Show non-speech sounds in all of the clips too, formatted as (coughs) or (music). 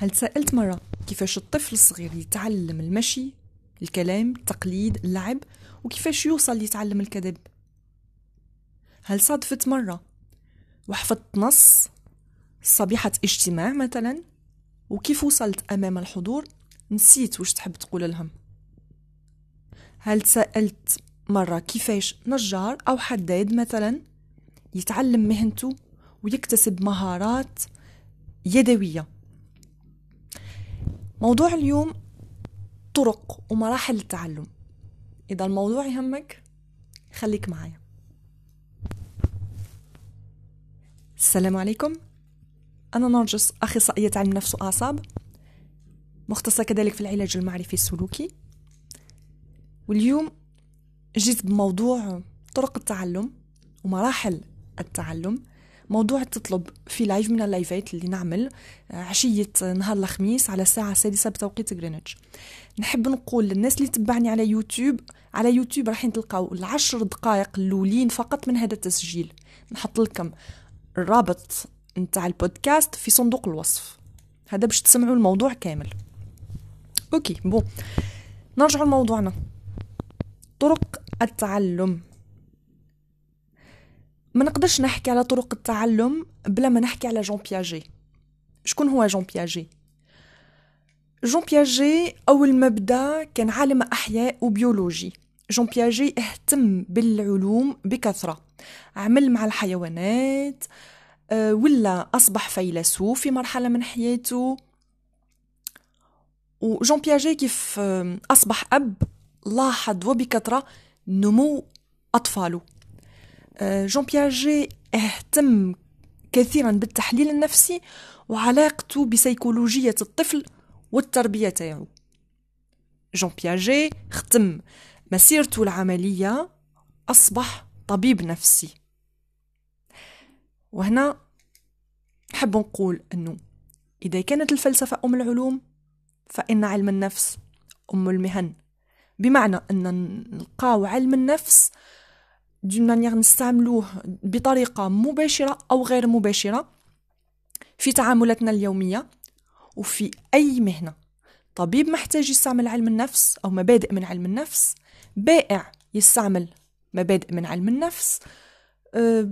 هل سألت مرة كيفاش الطفل الصغير يتعلم المشي الكلام التقليد اللعب وكيفاش يوصل يتعلم الكذب؟ هل صادفت مرة وحفظت نص صبيحة اجتماع مثلا؟ وكيف وصلت أمام الحضور؟ نسيت وش تحب تقول لهم. هل سألت مرة كيفاش نجار أو حداد مثلا يتعلم مهنته ويكتسب مهارات يدوية؟ موضوع اليوم طرق ومراحل التعلم. إذا الموضوع يهمك خليك معايا. السلام عليكم. أنا نرجس أخصائية علم نفس وأعصاب مختصة كذلك في العلاج المعرفي السلوكي. واليوم جيت بموضوع طرق التعلم ومراحل التعلم. موضوع تطلب في live من اللايفات اللي نعمل آه، عشية نهار الخميس على الساعة السادسة بتوقيت غرينتش. نحب نقول للناس اللي تبعني على يوتيوب على يوتيوب راح تلقاو العشر دقائق الأولين فقط من هذا التسجيل. نحط لكم الرابط نتاع البودكاست في صندوق الوصف. هذا باش تسمعوا الموضوع كامل. OK bon. نرجع لموضوعنا. طرق التعلم. ما نقدرش نحكي على طرق التعلم بلا ما نحكي على جون بياجي شكون هو جون بياجي جون بياجي أول مبدأ كان عالم أحياء وبيولوجي. جون بياجي اهتم بالعلوم بكثرة. عمل مع الحيوانات آه، ولا أصبح فيلسوف في مرحلة من حياته. وجون بياجي كيف آه، أصبح أب لاحظ وبكثرة نمو أطفاله. جون بياجي اهتم كثيرا بالتحليل النفسي وعلاقته بسيكولوجية الطفل والتربية تاعو. جون بياجي ختم مسيرته العملية أصبح طبيب نفسي. وهنا نحب نقول أنه إذا كانت الفلسفة أم العلوم فإن علم النفس أم المهن. بمعنى أن نلقاو علم النفس دون مانيير نستعملوه بطريقة مباشرة أو غير مباشرة في تعاملاتنا اليومية وفي أي مهنة. طبيب محتاج يستعمل علم النفس أو مبادئ من علم النفس بائع يستعمل مبادئ من علم النفس أه،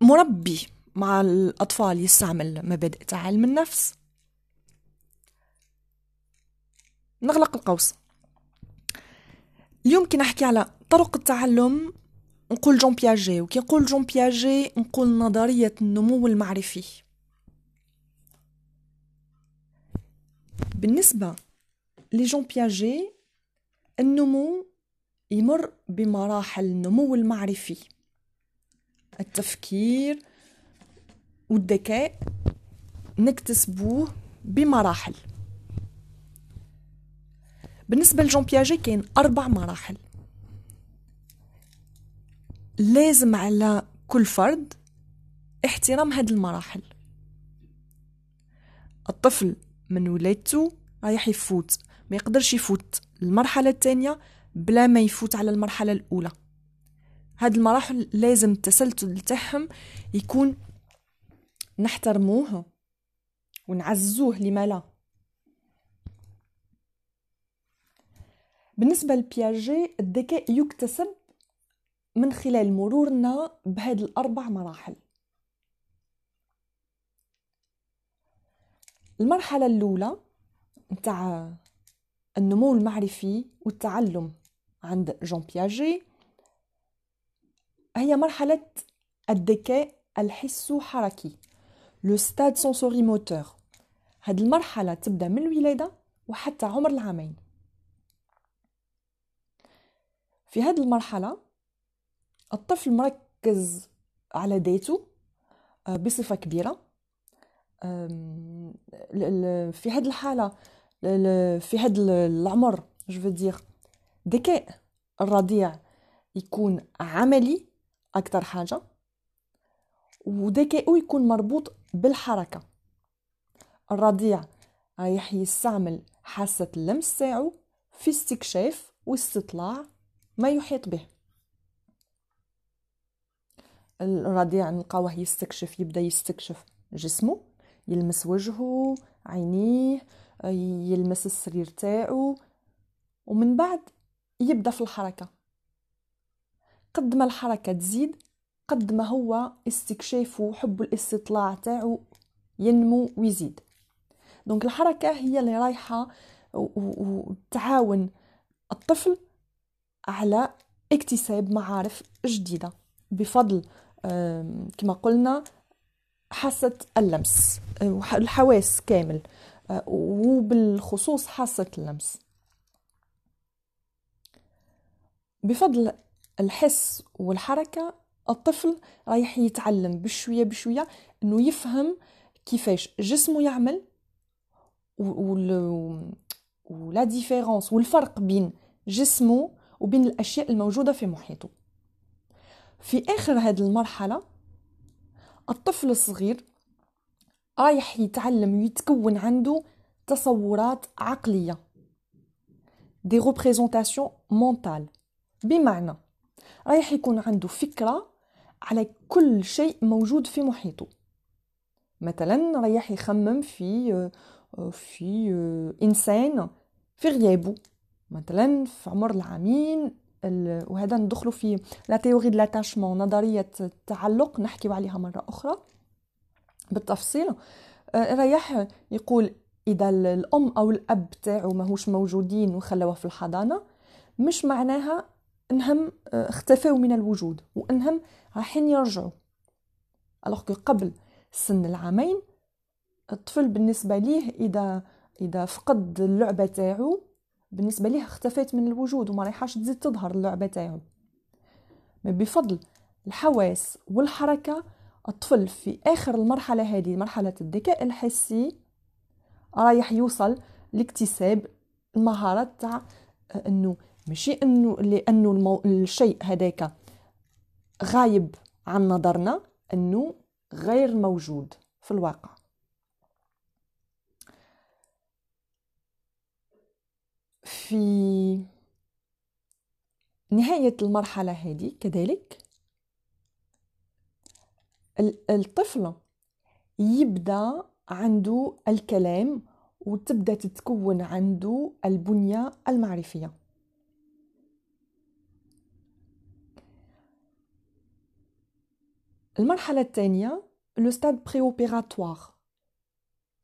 مربي مع الأطفال يستعمل مبادئ تاع علم النفس. نغلق القوس. اليوم كي نحكي على طرق التعلم نقول جون بياجي وكي نقول جون بياجي نقول نظرية النمو المعرفي. بالنسبة لجون بياجي النمو يمر بمراحل النمو المعرفي. التفكير والذكاء نكتسبوه بمراحل. بالنسبة لجون بياجي كاين أربع مراحل. لازم على كل فرد احترام هاد المراحل. الطفل من ولادته رايح يفوت ما يقدرش يفوت المرحلة الثانية بلا ما يفوت على المرحلة الأولى. هاد المراحل لازم التسلسل تاعهم يكون نحترموه ونعزوه لما لا بالنسبة لبياجي الذكاء يكتسب من خلال مرورنا بهذه الأربع مراحل. المرحلة الأولى نتاع النمو المعرفي والتعلم عند جون بياجي. هي مرحلة الذكاء الحسو حركي le stade sensori-moteur. هاد المرحلة تبدأ من الولادة وحتى عمر العامين. في هذه المرحلة الطفل مركز على ذاته آه، بصفة كبيرة. في هذه الحالة في هذا العمر جو ذكاء الرضيع يكون عملي أكثر حاجة وذكائه يكون مربوط بالحركة. الرضيع رايح يستعمل حاسة اللمس تاعو في استكشاف واستطلاع ما يحيط به. الرضيع نلقاوه يستكشف يبدأ يستكشف جسمه يلمس وجهه عينيه يلمس السرير تاعو ومن بعد يبدأ في الحركة. قد ما الحركة تزيد قد ما هو استكشاف وحب الاستطلاع تاعو ينمو ويزيد. دونك الحركة هي اللي رايحة وتعاون الطفل على اكتساب معارف جديدة. بفضل كما قلنا حاسة اللمس الحواس كامل وبالخصوص حاسة اللمس. بفضل الحس والحركة الطفل رايح يتعلم بشوية بشوية إنه يفهم كيفاش جسمه يعمل و la différence والفرق بين جسمه وبين الأشياء الموجودة في محيطه. في آخر هذه المرحلة الطفل الصغير رايح يتعلم ويتكون عنده تصورات عقلية. دي représentations مونتال بمعنى رايح يكون عنده فكرة على كل شيء موجود في محيطه. مثلا رايح يخمم في في إنسان في غيابه. مثلا في عمر العامين وهذا ندخلوا في la théorie de l'attachement نظرية التعلق نحكيو عليها مرة أخرى. بالتفصيل آه، رايح يقول إذا الأم أو الأب تاعو ماهوش موجودين وخلوه في الحضانة مش معناها إنهم آه، اختفوا من الوجود وإنهم رايحين يرجعوا. الوغ قبل سن العامين الطفل بالنسبة ليه إذا إذا فقد اللعبة تاعو بالنسبة ليه اختفيت من الوجود وما رايحاش تزيد تظهر اللعبة تاعو. بفضل الحواس والحركة الطفل في آخر المرحلة هذه مرحلة الذكاء الحسي رايح يوصل لاكتساب المهارات تاع إنه ماشي إنه لأنه المو... الشيء هذاك غايب عن نظرنا إنه غير موجود في الواقع. في نهاية المرحلة هذه كذلك الطفل يبدأ عنده الكلام وتبدأ تتكون عنده البنية المعرفية. المرحلة الثانية لو ستاد بري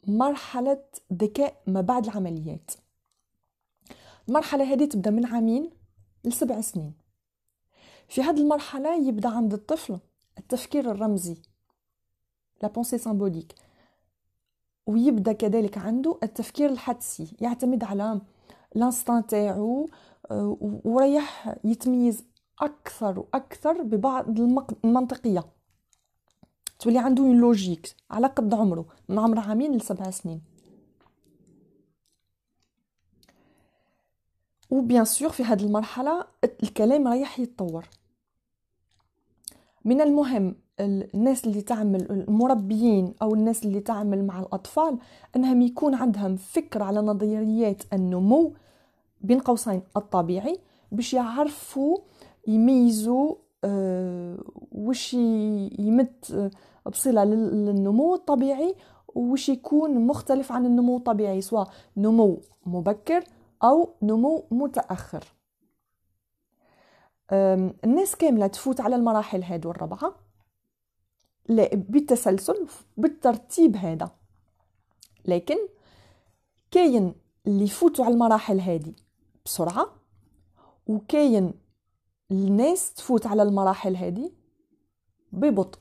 مرحلة ذكاء ما بعد العمليات. المرحلة هذه تبدأ من عامين لسبع سنين. في هذه المرحلة يبدأ عند الطفل التفكير الرمزي la pensée symbolique ويبدأ كذلك عنده التفكير الحدسي يعتمد على l'instinct تاعو آه، وريح يتميز أكثر وأكثر ببعض المنطقية. تولي عنده logique على قد عمره من عمر عامين لسبع سنين. وبيان سور في هذه المرحلة الكلام رايح يتطور. من المهم الناس اللي تعمل المربيين أو الناس اللي تعمل مع الأطفال أنهم يكون عندهم فكره على نظريات النمو بين قوسين الطبيعي باش يعرفوا يميزوا أه وش يمت بصلة للنمو الطبيعي وش يكون مختلف عن النمو الطبيعي سواء نمو مبكر أو نمو متأخر. الناس كاملة تفوت على المراحل هادو الربعة. لا بالتسلسل بالترتيب هذا. لكن كاين اللي يفوتوا على المراحل هذه بسرعة وكاين الناس تفوت على المراحل هذه ببطء.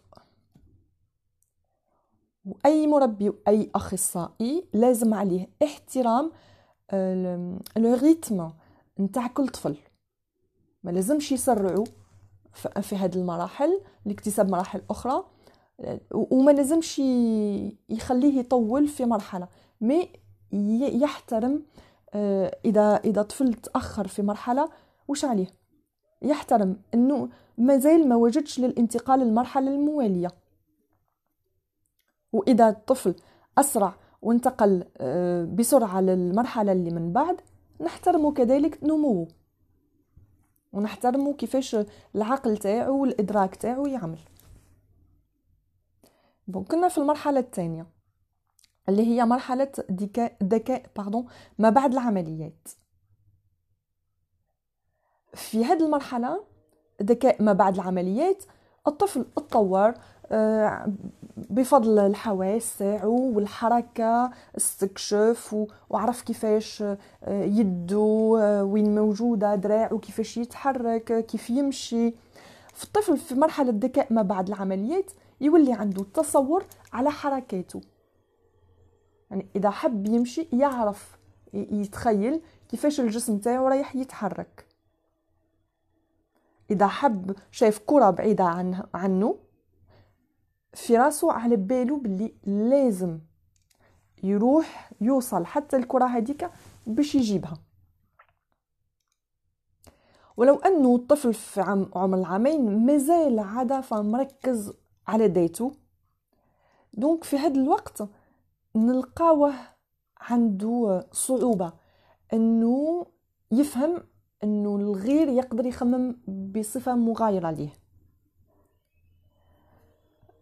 وأي مربي واي أخصائي لازم عليه احترام لو ريتم نتاع كل طفل. ما لازمش يسرعوا في هذه المراحل لاكتساب مراحل أخرى وما لازمش يخليه يطول في مرحلة مي يحترم آه، إذا إذا طفل تأخر في مرحلة وش عليه؟ يحترم إنه مازال ما وجدش للانتقال للمرحله الموالية. وإذا الطفل أسرع وانتقل آه، بسرعة للمرحلة اللي من بعد نحترمه كذلك نموه. ونحترمه كيفاش العقل تاعو والإدراك تاعو يعمل. بون كنا في المرحلة الثانية اللي هي مرحلة الذكاء باردون ما بعد العمليات. في هذه المرحلة ذكاء ما بعد العمليات الطفل اتطور بفضل الحواس تاعو والحركة استكشف وعرف كيفاش آه، يدو آه، وين موجودة دراعو كيفاش يتحرك كيف يمشي. في الطفل في مرحلة الذكاء ما بعد العمليات يولي عنده تصور على حركاته. يعني إذا حب يمشي يعرف يتخيل كيفاش الجسم تاعو رايح يتحرك. إذا حب شايف كرة بعيدة عنه في راسو على بالو باللي لازم يروح يوصل حتى الكرة هذيك باش يجيبها. ولو أنه الطفل في عمر العامين مازال عادة مركز على دايتو دونك في هذا الوقت نلقاوه عنده صعوبة أنه يفهم أنه الغير يقدر يخمم بصفة مغايرة ليه.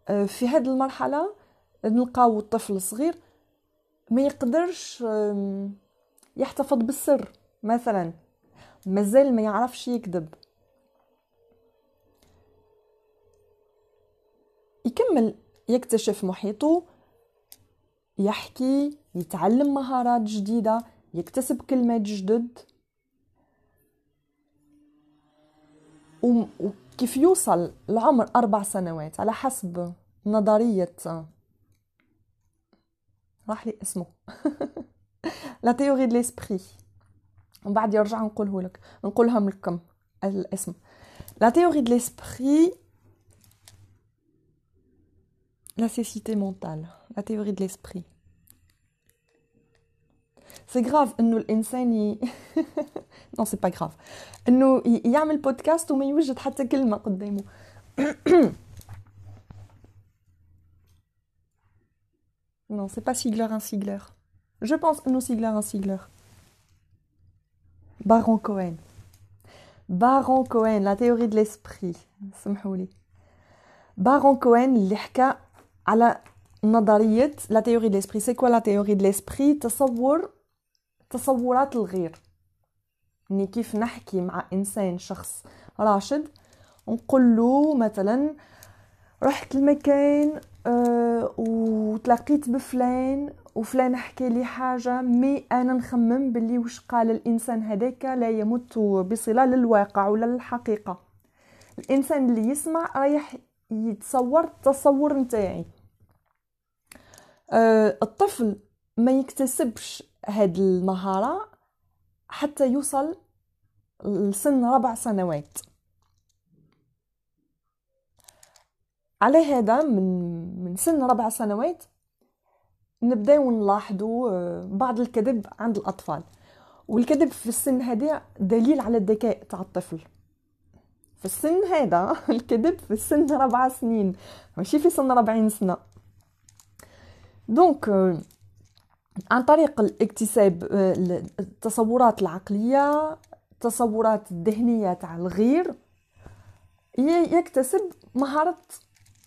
في هذه المرحلة نلقاو الطفل الصغير ما يقدرش يحتفظ بالسر. مثلا مازال ما يعرفش يكذب. يكمل يكتشف محيطه يحكي يتعلم مهارات جديدة يكتسب كلمات جدد. وكيف يوصل لعمر أربع سنوات على حسب نظرية راح لي اسمه. la théorie de l'esprit بعد يرجع نقوله لك. نقولها لكم الاسم. لا تيوري دو ليسبري لا سيسيتي مونتال لا تيوري دو ليسبري سي غراف انه الانسان ي... نو سي با غراف انه يعمل بودكاست وما يوجد حتى كلمه قدامه Non, c'est pas Sigler un Sigler. Je pense non Sigler un Sigler. Baron Cohen. Baron Cohen, la théorie de l'esprit. سمحولي. Baron Cohen اللي حكى على نظرية la théorie de l'esprit. C'est quoi la théorie de l'esprit تصور تصورات الغير. اني كيف نحكي مع إنسان شخص راشد نقول له مثلا رحت المكان أه وتلاقيت بفلان وفلان حكى لي حاجة مي أنا نخمم باللي وش قال الإنسان هذاك لا يمت بصلة للواقع ولا للحقيقة. الإنسان اللي يسمع رايح يتصور التصور نتاعي. أه الطفل ما يكتسبش هاد المهارة حتى يوصل لسن ربع سنوات. على هذا من من سن ربع سنوات نبداو نلاحظوا آه، بعض الكذب عند الأطفال. والكذب في السن هذا دليل على الذكاء تاع الطفل. في السن هذا (laughs) الكذب في السن ربع سنين ماشي في سن ربعين سنة. دونك آه، عن طريق الاكتساب آه، التصورات العقلية التصورات الذهنية تاع الغير يكتسب مهارة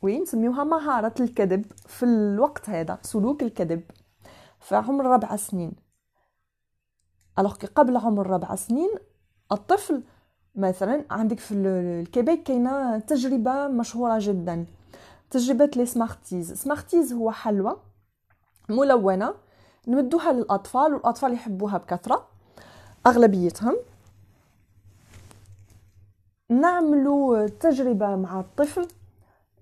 وين نسميوها؟ مهارة الكذب في الوقت هذا سلوك الكذب. في عمر ربع سنين. alors قبل عمر ربع سنين الطفل مثلا عندك في الكيبيك كاينة تجربة مشهورة جدا. تجربة les Smarties. Smarties هو حلوى ملونة نمدوها للأطفال والأطفال يحبوها بكثرة أغلبيتهم. نعملوا تجربة مع الطفل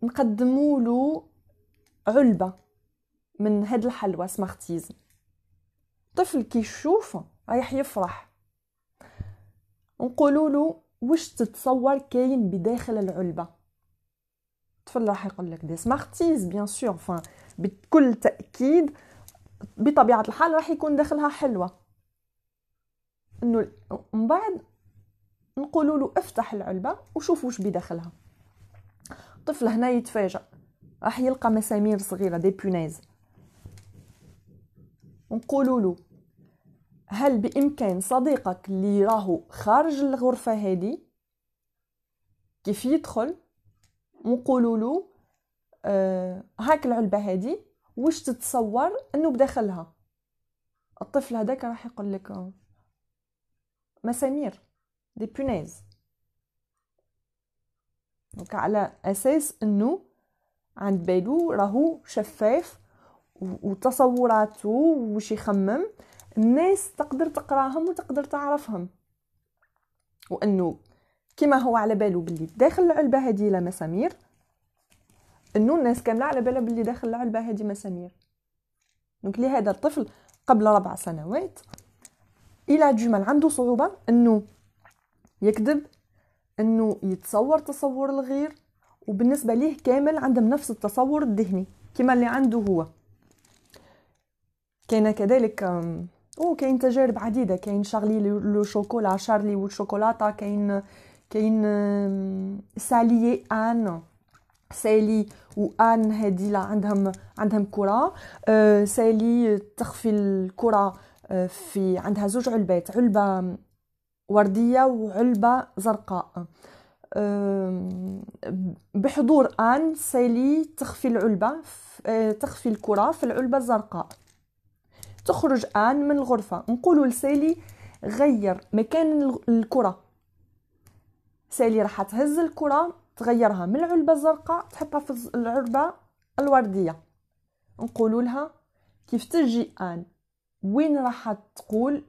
نقدموا له علبة من هاد الحلوى Smarties طفل كي يشوف رايح يفرح. نقولوا له واش تتصور كاين بداخل العلبة؟ الطفل راح يقول لك des Smarties bien sûr بكل تأكيد بطبيعة الحال راح يكون داخلها حلوة. إنه من بعد نقولوا له افتح العلبة وشوف واش بداخلها. الطفل هنا يتفاجأ. راح يلقى مسامير صغيرة دي بونيز نقولوا له هل بإمكان صديقك اللي راهو خارج الغرفة هذه كيف يدخل؟ ونقولوا له آه هاك العلبة هذه واش تتصور انه بداخلها الطفل هذاك راح يقول لك مسامير des punaises. donc على أساس إنه عند بالو راهو شفاف وتصوراته وش يخمم الناس تقدر تقراهم وتقدر تعرفهم. وإنه كما هو على باله باللي داخل العلبة هذه لا مسامير انه الناس كاملة على بالها باللي داخل العلبه هذه مسامير دونك لهذا الطفل قبل ربع سنوات إلى جمل عنده صعوبة إنه يكذب إنه يتصور تصور الغير وبالنسبة ليه كامل عندهم نفس التصور الذهني كما اللي عنده هو. كاين كذلك أو كاين تجارب عديدة كاين شارلي لو شوكولا شارلي والشوكولاته كاين كاين سالي آن. سالي وان هادي لا عندهم عندهم كرة. أه سالي تخفي الكرة أه في عندها زوج علبات علبة وردية وعلبة زرقاء. بحضور آن سالي تخفي العلبة أه تخفي الكرة في العلبة الزرقاء. تخرج آن من الغرفة. نقولوا لسالي غير مكان الكرة. سالي راح تهز الكرة تغيرها من العلبة الزرقاء تحطها في العلبة الوردية نقولوا لها كيف تجي آن؟ وين راح تقول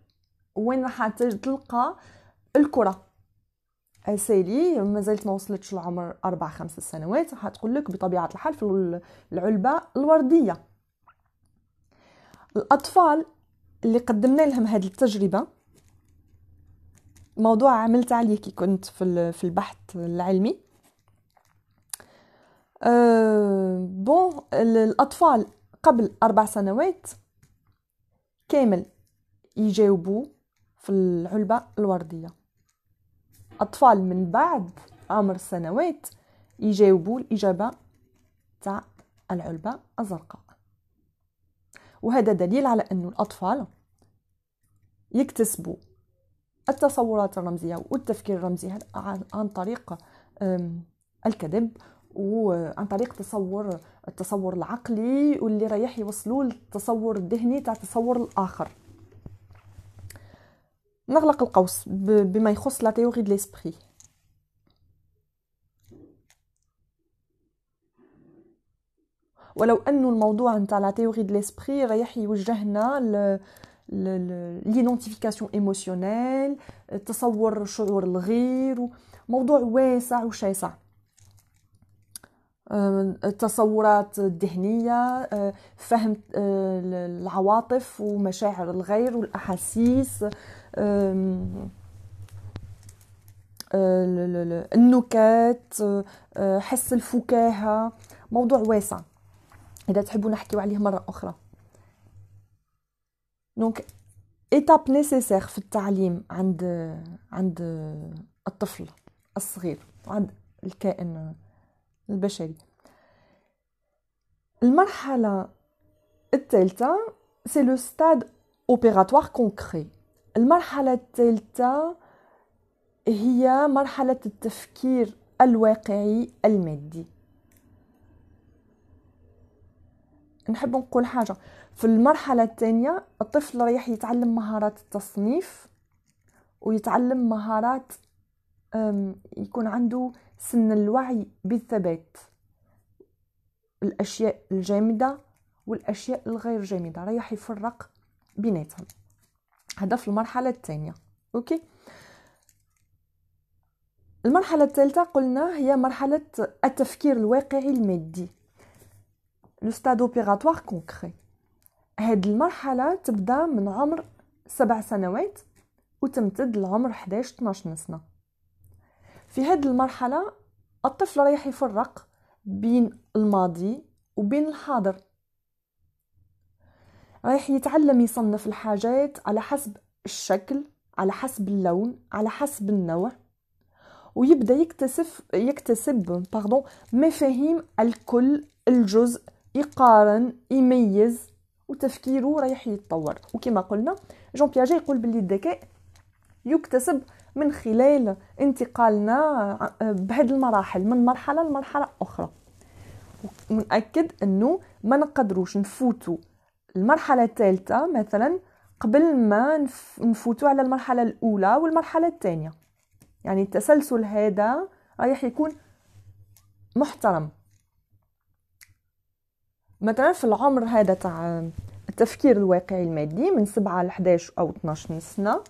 وين راح تلقى الكرة؟ سالي مازالت ما وصلتش لعمر أربع خمس سنوات راح تقول لك بطبيعة الحال في العلبة الوردية الأطفال اللي قدمنا لهم هذه التجربة موضوع عملت عليه كي كنت في البحث العلمي. بون الأطفال قبل أربع سنوات كامل يجاوبوا في العلبة الوردية أطفال من بعد عمر سنوات يجاوبوا الإجابة تاع العلبة الزرقاء وهذا دليل على أن الأطفال يكتسبوا التصورات الرمزية والتفكير الرمزي عن طريق الكذب وعن طريق تصور التصور العقلي واللي رايح يوصلوا للتصور الذهني تاع التصور الآخر. نغلق القوس بما يخص la théorie de l'esprit ولو انه الموضوع نتاع la théorie de l'esprit رايح يوجهنا ل l'identification émotionnelle تصور شعور الغير موضوع واسع وشاسع. التصورات الذهنية فهم العواطف ومشاعر الغير والأحاسيس النكات حس الفكاهة. موضوع واسع. إذا تحبوا نحكيو عليه مرة أخرى. donc étape nécessaire في التعليم عند عند الطفل الصغير عند الكائن. البشري. المرحلة الثالثة c'est le stade opératoire concret المرحلة الثالثة هي مرحلة التفكير الواقعي المادي. نحب نقول حاجة. في المرحلة الثانية الطفل رايح يتعلم مهارات التصنيف ويتعلم مهارات يكون عنده سن الوعي بالثبات. الأشياء الجامدة والأشياء الغير جامدة. رايح يفرق بيناتهم. هذا في المرحلة الثانية. أوكي؟ المرحلة الثالثة قلنا هي مرحلة التفكير الواقعي المادي. لو ستاد اوبيراتوار كونكري هاد المرحلة تبدأ من عمر سبع سنوات وتمتد لعمر 11 12 سنة في هذه المرحلة الطفل رايح يفرق بين الماضي وبين الحاضر. رايح يتعلم يصنف الحاجات على حسب الشكل على حسب اللون على حسب النوع ويبدأ يكتسب يكتسب باردون مفاهيم الكل الجزء يقارن يميز وتفكيره رايح يتطور. وكما قلنا جون بياجي يقول باللي الذكاء يكتسب من خلال انتقالنا بهذه المراحل من مرحلة لمرحلة أخرى. ونأكد أنه ما نقدروش نفوتوا المرحلة الثالثة مثلا قبل ما نفوتوا على المرحلة الأولى والمرحلة الثانية. يعني التسلسل هذا رايح يكون محترم. مثلا في العمر هذا تاع التفكير الواقعي المادي من 7 ل 11 أو 12 سنة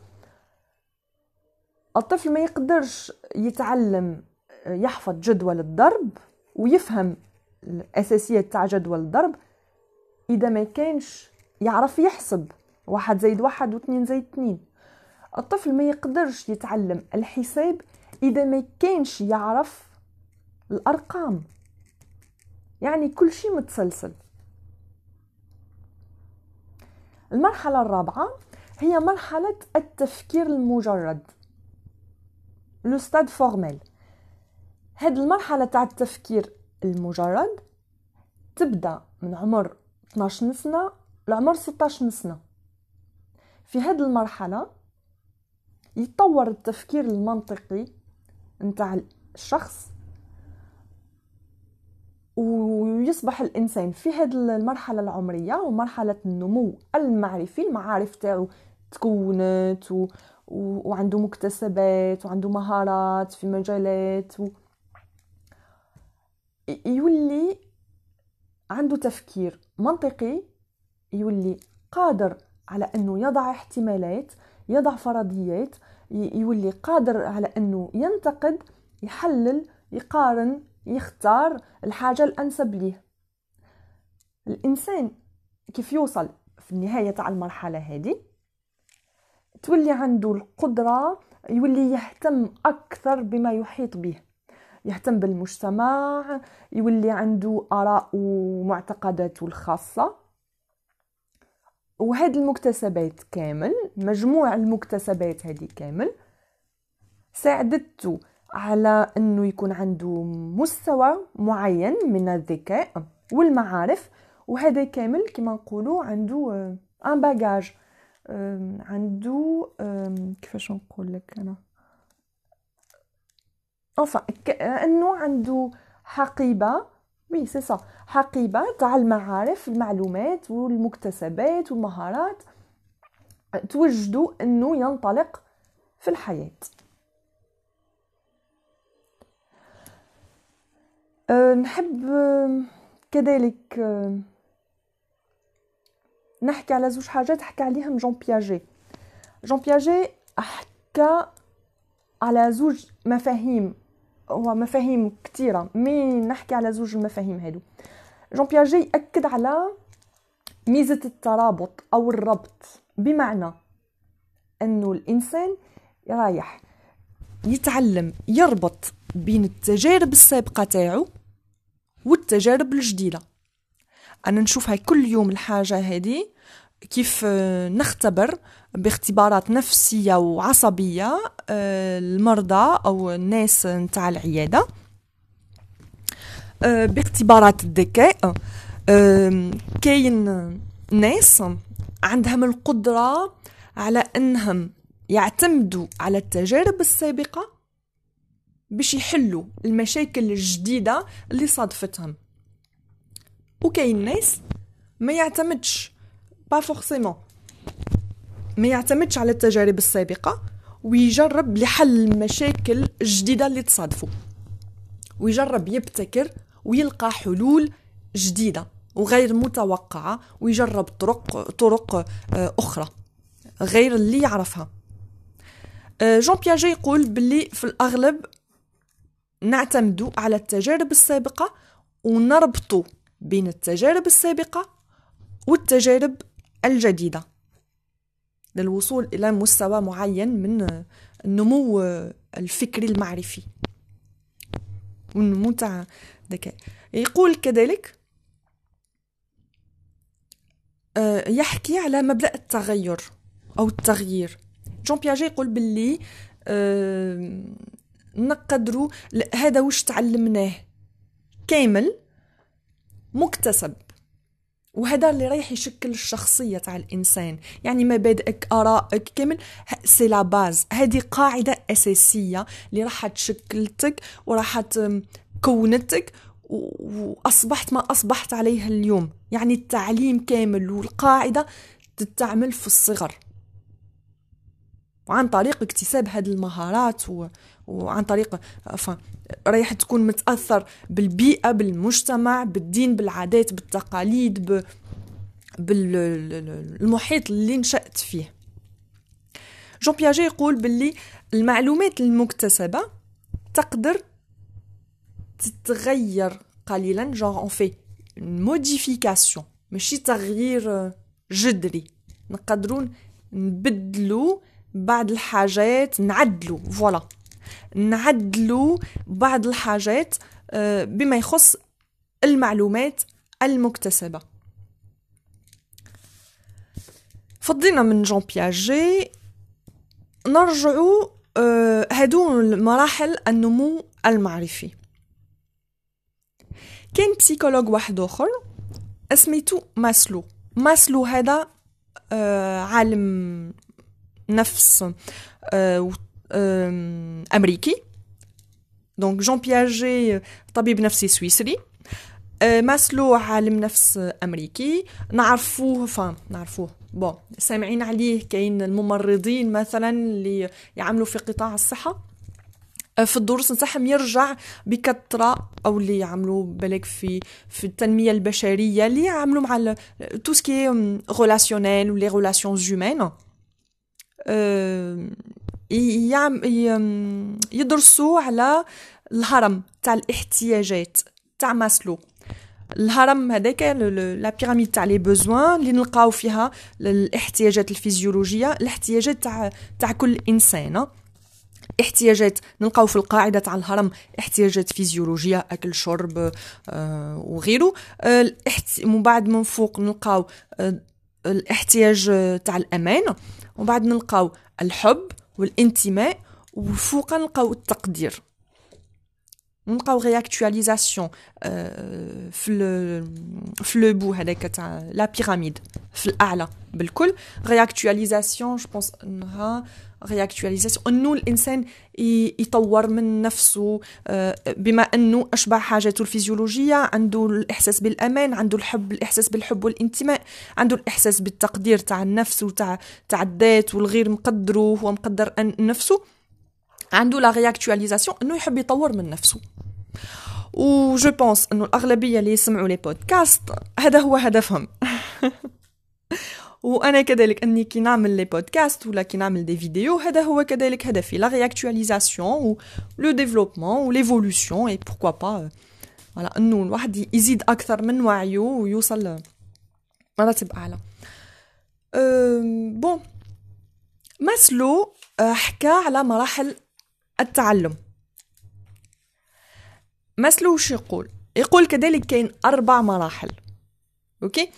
الطفل ما يقدرش يتعلم يحفظ جدول الضرب ويفهم الأساسيات تاع جدول الضرب. إذا ما كانش يعرف يحسب واحد زائد واحد واثنين زائد اثنين. الطفل ما يقدرش يتعلم الحساب إذا ما كانش يعرف الأرقام. يعني كل شيء متسلسل. المرحلة الرابعة هي مرحلة التفكير المجرد. لو ستاد فورميل هاد المرحلة تاع التفكير المجرد تبدأ من عمر 12 سنة لعمر 16 سنة في هاد المرحلة يتطور التفكير المنطقي نتاع الشخص ويصبح الإنسان في هذه المرحلة العمرية ومرحلة النمو المعرفي المعارف تاعو تكونت. وعنده مكتسبات وعنده مهارات في مجالات و... يولي عنده تفكير منطقي يولي قادر على إنه يضع احتمالات يضع فرضيات يولي قادر على إنه ينتقد يحلل يقارن يختار الحاجة الأنسب ليه. الإنسان كيف يوصل في النهاية تاع المرحلة هذه؟ تولي عنده القدرة يولي يهتم أكثر بما يحيط به. يهتم بالمجتمع يولي عنده آراء ومعتقداته الخاصة. وهذه المكتسبات كامل مجموع المكتسبات هذه كامل ساعدته على إنه يكون عنده مستوى معين من الذكاء والمعارف. وهذا كامل كما نقولوا عنده ان باجاج عنده كيفاش نقول لك أنا؟ Enfin انه عنده حقيبة وي سي سا حقيبة تاع المعارف المعلومات والمكتسبات والمهارات توجدوا انه ينطلق في الحياة. نحب كذلك نحكي على زوج حاجات حكى عليهم جون بياجي. جون بياجي حكى على زوج مفاهيم هو مفاهيم كثيره مي نحكي على زوج المفاهيم هادو. جون بياجي يأكد على ميزة الترابط أو الربط بمعنى إنه الإنسان رايح يتعلم يربط بين التجارب السابقة تاعو والتجارب الجديدة. أنا نشوفها كل يوم الحاجة هذه كيف آه، نختبر باختبارات نفسية وعصبية آه، المرضى أو الناس نتاع العيادة. آه، باختبارات الذكاء. كاين ناس عندهم القدرة على إنهم يعتمدوا على التجارب السابقة باش يحلوا المشاكل الجديدة اللي صادفتهم. وكاين ناس ما يعتمدش با فورسيمون ما يعتمدش على التجارب السابقة ويجرب لحل المشاكل الجديدة اللي تصادفوا. ويجرب يبتكر ويلقى حلول جديدة وغير متوقعة ويجرب طرق طرق أخرى غير اللي يعرفها جون بياجي يقول باللي في الأغلب نعتمد على التجارب السابقة ونربط بين التجارب السابقة والتجارب الجديدة. للوصول إلى مستوى معين من النمو الفكري المعرفي والنمو تاع الذكاء. يقول كذلك آه، يحكي على مبدأ التغير أو التغيير. جون بياجي يقول باللي آه، نقدروا هذا واش تعلمناه؟ كامل مكتسب. وهذا اللي رايح يشكل الشخصية تاع الإنسان. يعني مبادئك آرائك كامل c'est la base. هذه قاعدة أساسية اللي راح تشكلتك وراح كونتك وأصبحت ما أصبحت عليه اليوم. يعني التعليم كامل والقاعدة تتعمل في الصغر. وعن طريق اكتساب هذه المهارات و... وعن طريق. رايح تكون متأثر بالبيئة بالمجتمع بالدين بالعادات بالتقاليد ب... بالمحيط اللي نشأت فيه جون بياجي يقول باللي المعلومات المكتسبة تقدر تتغير قليلا genre on fait modification ماشي تغيير جذري نقدروا نبدلوا بعض الحاجات نعدلوا voilà نعدلوا بعض الحاجات آه، بما يخص المعلومات المكتسبة. فضينا من جون بياجي. نرجعوا آه، هادو مراحل النمو المعرفي. كان psychologue واحد آخر اسميتو ماسلو. ماسلو هذا آه، عالم نفس امريكي donc جون بياجي طبيب نفسي سويسري ماسلو عالم نفس امريكي نعرفوه enfin نعرفوه bon سامعين عليه كاين الممرضين مثلا اللي يعملوا في قطاع الصحه في الدروس نتاعهم يرجع بكثره أو اللي يعملوا بالك في في التنميه البشريه اللي يعملوا مع tout ce qui relationnel و les relations humaines يدرسوا على الهرم تاع الاحتياجات تاع ماسلو. الهرم هذاك la pyramide تاع les besoins اللي نلقاو فيها الاحتياجات الفيزيولوجية الاحتياجات تاع تاع كل إنسان. احتياجات نلقاو في القاعدة تاع الهرم احتياجات فيزيولوجية أكل شرب آه وغيره. آه من بعد من فوق نلقاو آه الاحتياج تاع الأمان. ومن بعد نلقاو الحب والانتماء وفوق نلقاو التقدير. نلقاو رياكtualisation في في لو بو هذاك تاع لا بيراميد في الأعلى بالكل. réactualisation je pense إنها réactualisation انه الانسان يطور من نفسه بما انه اشبع حاجاته الفيزيولوجيه عنده الاحساس بالامان عنده الحب الاحساس بالحب والانتماء عنده الاحساس بالتقدير تاع النفس وتاع تاع الذات والغير مقدره هو مقدر نفسه عنده la réactualisation انه يحب يطور من نفسه و je pense انه الاغلبيه اللي يسمعوا les podcasts هذا هو هدفهم وأنا كذلك أني كي نعمل les podcasts ولا كي نعمل des vidéos هذا هو كذلك هدفي la réactualisation و le développement و l'évolution et pourquoi pas voilà إنه الواحد يزيد أكثر من وعيه ويوصل مراتب أعلى. bon ماسلو حكى على مراحل التعلم. مسلو وش يقول؟ يقول كذلك كاين أربع مراحل أوكي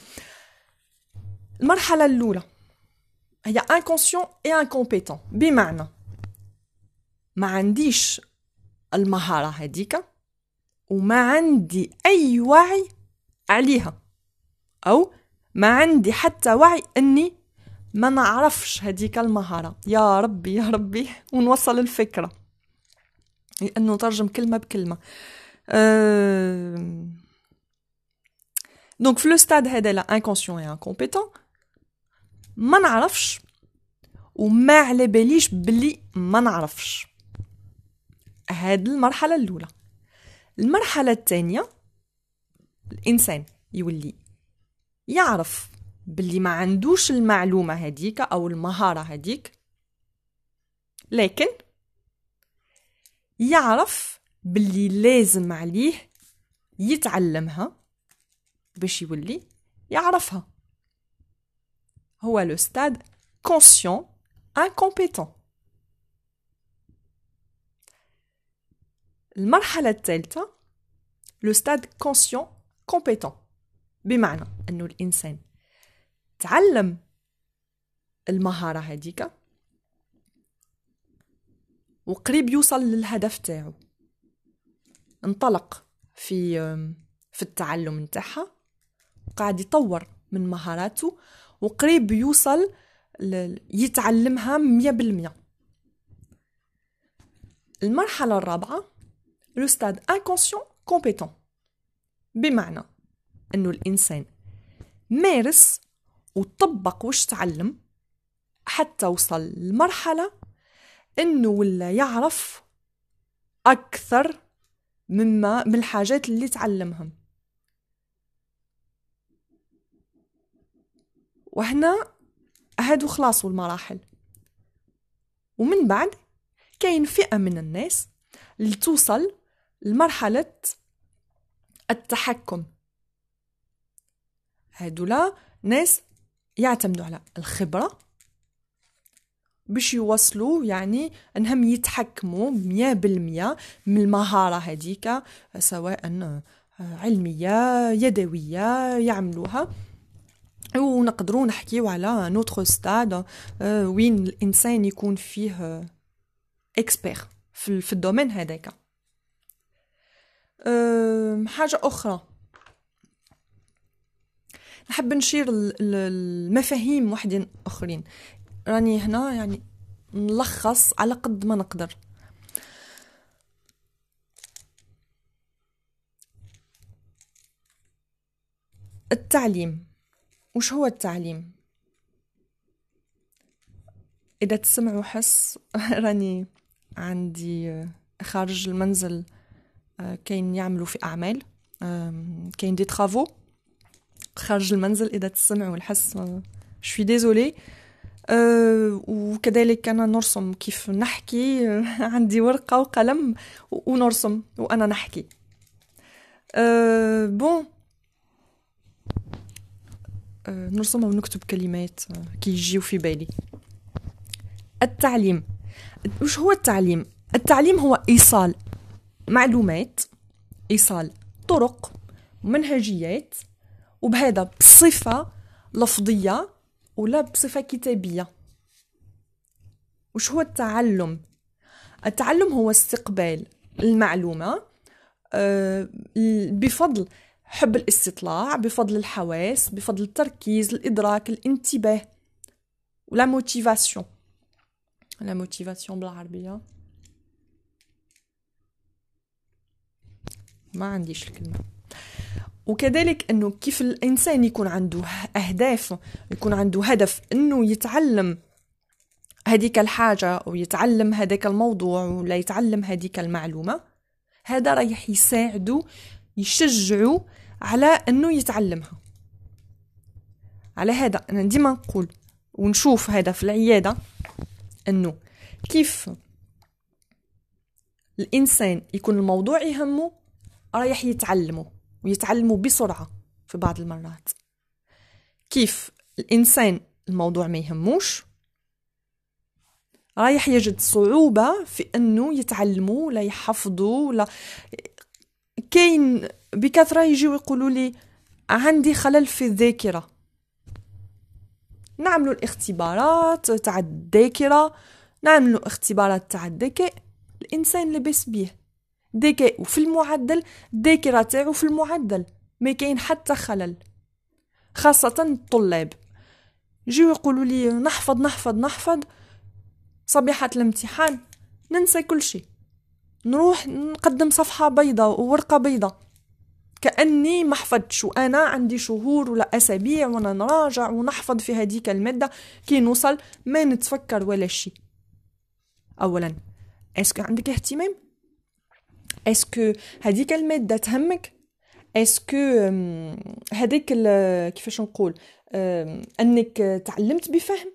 المرحلة الأولى. هي inconscient et incompétent. بمعنى ما عنديش المهارة هذيك وما عندي أي وعي عليها. أو ما عندي حتى وعي أني ما نعرفش هذيك المهارة. يا ربي يا ربي ونوصل الفكرة. لأنه ترجم كلمة بكلمة. Euh... Donc, le stade هذا لا inconscient et incompétent. ما نعرفش. وما على باليش بلي ما نعرفش. هاد المرحلة الأولى. المرحلة الثانية الإنسان يولي يعرف بلي ما عندوش المعلومة هديك أو المهارة هديك لكن يعرف باللي لازم عليه يتعلمها باش يولي يعرفها. هو le stade conscient incompétent المرحلة الثالثة le stade conscient compétent بمعنى أنه الإنسان تعلم المهارة هذيك وقريب يوصل للهدف تاعو. انطلق في في التعلم نتاعها وقاعد يطور من مهاراته وقريب يوصل يتعلمها مية بالمية. المرحلة الرابعة le stade inconscient compétent بمعنى أنه الإنسان مارس وطبق وش تعلم حتى وصل لمرحلة أنه ولا يعرف أكثر مما من الحاجات اللي تعلمهم. وهنا هادو خلاص المراحل ومن بعد كاين فئة من الناس اللي توصل لمرحلة التحكم. هادولا ناس يعتمدوا على الخبرة باش يوصلوا يعني إنهم يتحكموا مية بالمية من المهارة هذيك سواء علمية يدوية يعملوها. ونقدروا نحكيو على نوتر ستاد وين الإنسان يكون فيه expert في ال domaine هذاك. حاجة أخرى. نحب نشير المفاهيم وحدين أخرين. راني هنا يعني نلخص على قد ما نقدر. التعليم. وش هو التعليم؟ إذا تسمعوا حس (laughs) راني عندي خارج المنزل آه، كاين يعملوا في أعمال كاين دي ترافو. خارج المنزل إذا تسمعوا الحس شوي ديزولي أه وكذلك أنا نرسم كيف نحكي (laughs) عندي ورقة وقلم ونرسم وأنا نحكي. بون نرسم ونكتب كلمات كي يجيو في بالي. التعليم. وش هو التعليم؟ التعليم هو إيصال معلومات إيصال طرق منهجيات وبهذا بصفة لفظية ولا بصفة كتابية. وش هو التعلم؟ التعلم هو استقبال المعلومة آه، بفضل حب الاستطلاع بفضل الحواس بفضل التركيز الإدراك الانتباه و la motivation la motivation بالعربية. ما عنديش الكلمة. وكذلك إنه كيف الإنسان يكون عنده أهداف يكون عنده هدف إنه يتعلم هذيك الحاجة أو يتعلم هذاك الموضوع ولا يتعلم هذيك المعلومة هذا رايح يساعده يشجعه على أنه يتعلمها. على هذا أنا ديما نقول ونشوف هذا في العيادة أنه كيف الإنسان يكون الموضوع يهمه رايح يتعلمه ويتعلموا بسرعة في بعض المرات. كيف الإنسان الموضوع ما يهموش رايح يجد صعوبة في أنه يتعلموا ولا يحفظوا ولا كاين بكثرة يجيو يقولوا لي عندي خلل في الذاكرة. نعملوا الاختبارات تاع الذاكرة نعملوا اختبارات تاع الذكاء الإنسان لبس بيه. ذكاء وفي المعدل الذاكرة تاعو في المعدل ما كاين حتى خلل. خاصة الطلاب. يجيو يقولوا لي نحفظ نحفظ نحفظ صبيحة الامتحان ننسى كل شيء. نروح نقدم صفحة بيضة وورقة بيضة كأني ما حفظتش وأنا عندي شهور ولا أسابيع وأنا نراجع ونحفظ في هذيك المادة كي نوصل ما نتفكر ولا شيء أولا est-ce que عندك اهتمام؟ est-ce que هذيك المادة تهمك؟ est-ce que هذيك كيفاش نقول؟ أنك تعلمت بفهم؟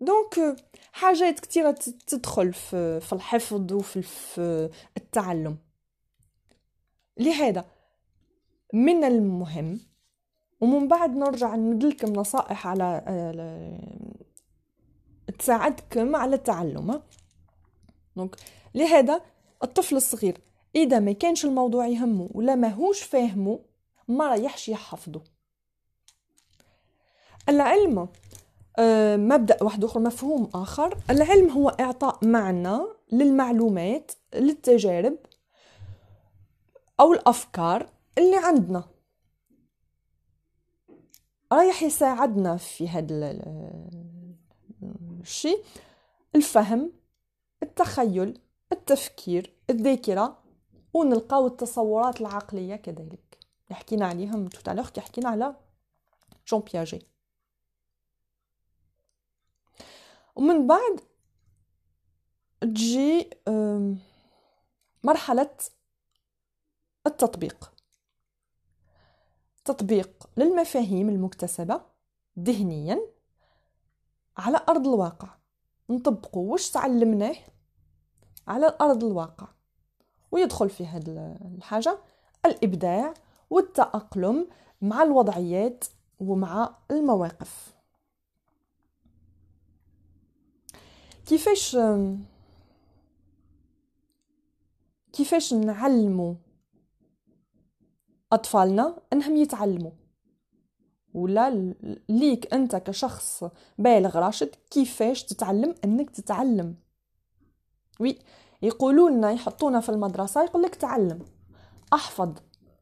donc حاجات كثيره تدخل في, في الحفظ وفي في التعلم. لهذا من المهم ومن بعد نرجع ندلكم نصائح على تساعدكم على التعلم دونك لهذا الطفل الصغير إذا ما كانش الموضوع يهمه ولا ماهوش فاهمه ما رايحش يحفظه. العلم آه، مبدأ واحد أخر مفهوم آخر. العلم هو إعطاء معنى للمعلومات للتجارب أو الأفكار اللي عندنا. رايح يساعدنا في هذا الشيء الفهم التخيل التفكير الذاكرة ونلقاو التصورات العقلية كذلك. حكينا عليهم tout à l'heure كي حكينا على جون بياجي ومن بعد تجي مرحلة التطبيق. تطبيق للمفاهيم المكتسبة ذهنيا على أرض الواقع. نطبقه واش تعلمناه على أرض الواقع. ويدخل في هذه الحاجة الإبداع والتأقلم مع الوضعيات ومع المواقف. كيفاش كيفاش نعلموا أطفالنا إنهم يتعلموا؟ ولا ليك أنت كشخص بالغ راشد كيفاش تتعلم إنك تتعلم؟ وي يقولوا لنا يحطونا في المدرسة يقول لك تعلم. أحفظ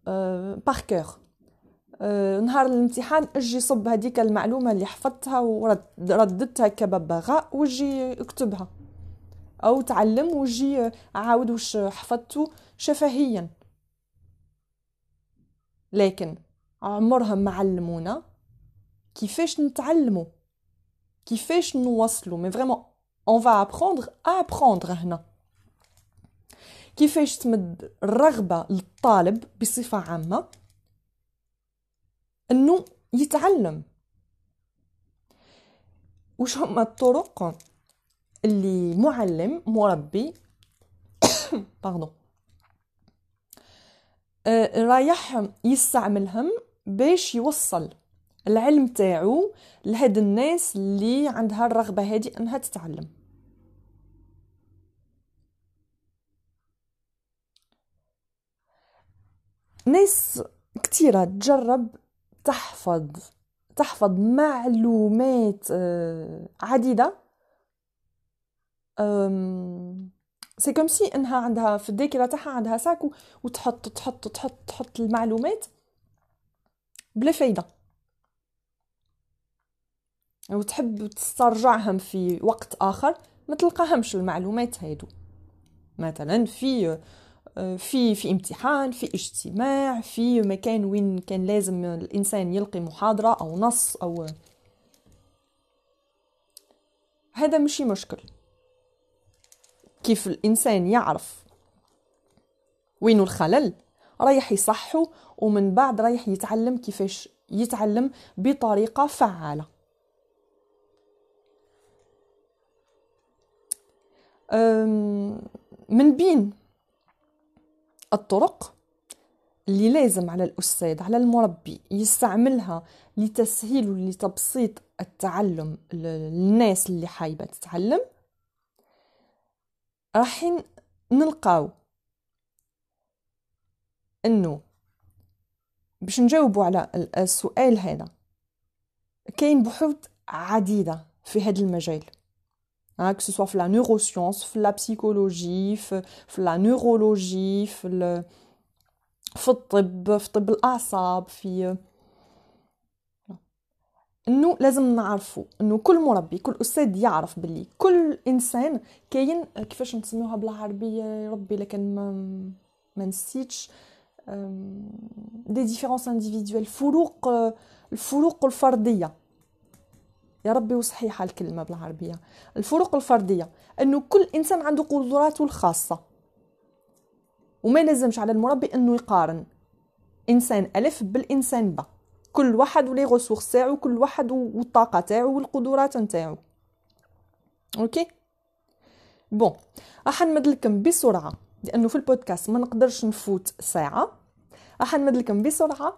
أه باركور نهار الامتحان أجي صب هذيك المعلومة اللي حفظتها ورددتها كببغاء وجي اكتبها. أو تعلم وجي عاود واش حفظته شفهيا. لكن عمرهم ما علمونا كيفاش نتعلموا كيفاش نوصلوا mais vraiment on va apprendre à apprendre هنا. كيفاش تمد الرغبة للطالب بصفة عامة. إنه يتعلم. وش هما الطرق اللي معلم مربي؟ (coughs) باردون آه، رايح يستعملهم باش يوصل العلم تاعو لهاد الناس اللي عندها الرغبة هذه إنها تتعلم. ناس كثيره تجرب تحفظ تحفظ معلومات آه، عديدة. c'est comme si إنها عندها في الذاكرة تاعها عندها sac وتحط تحط تحط تحط المعلومات بلا فايدة. وتحب تسترجعهم في وقت آخر ما تلقاهمش المعلومات هادو. مثلا في في في امتحان في اجتماع في مكان وين كان لازم الإنسان يلقي محاضرة أو نص أو هذا مشي مشكل. كيف الإنسان يعرف وين الخلل؟ رايح يصحو ومن بعد رايح يتعلم كيفاش يتعلم بطريقة فعالة. من بين الطرق اللي لازم على الأستاذ على المربي يستعملها لتسهيل ولتبسيط التعلم للناس اللي حايبة تتعلم. راح نلقاو إنه باش نجاوبوا على السؤال هذا كاين بحوث عديدة في هذا المجال. Que ce soit la neuroscience la psychologie la neurologie في الطب في طب الأعصاب في انه لازم نعرفوا انه كل مربي كل أستاذ يعرف باللي كل انسان كاين كيفاش نسميوها بالعربيه ربي لكن ما ما نسيتش des différences individuelles فروق الفروق الفرديه يا ربي وصحيحه الكلمة بالعربية. الفروق الفردية أنه كل إنسان عنده قدراته الخاصة. وما لازمش على المربي أنه يقارن إنسان ألف بالإنسان ب. كل واحد و les ressources تاعو كل واحد والطاقة تاعو والقدرات نتاعو. OK؟ bon راح نمد لكم بسرعة لأنه في البودكاست ما نقدرش نفوت ساعة. راح نمد لكم بسرعة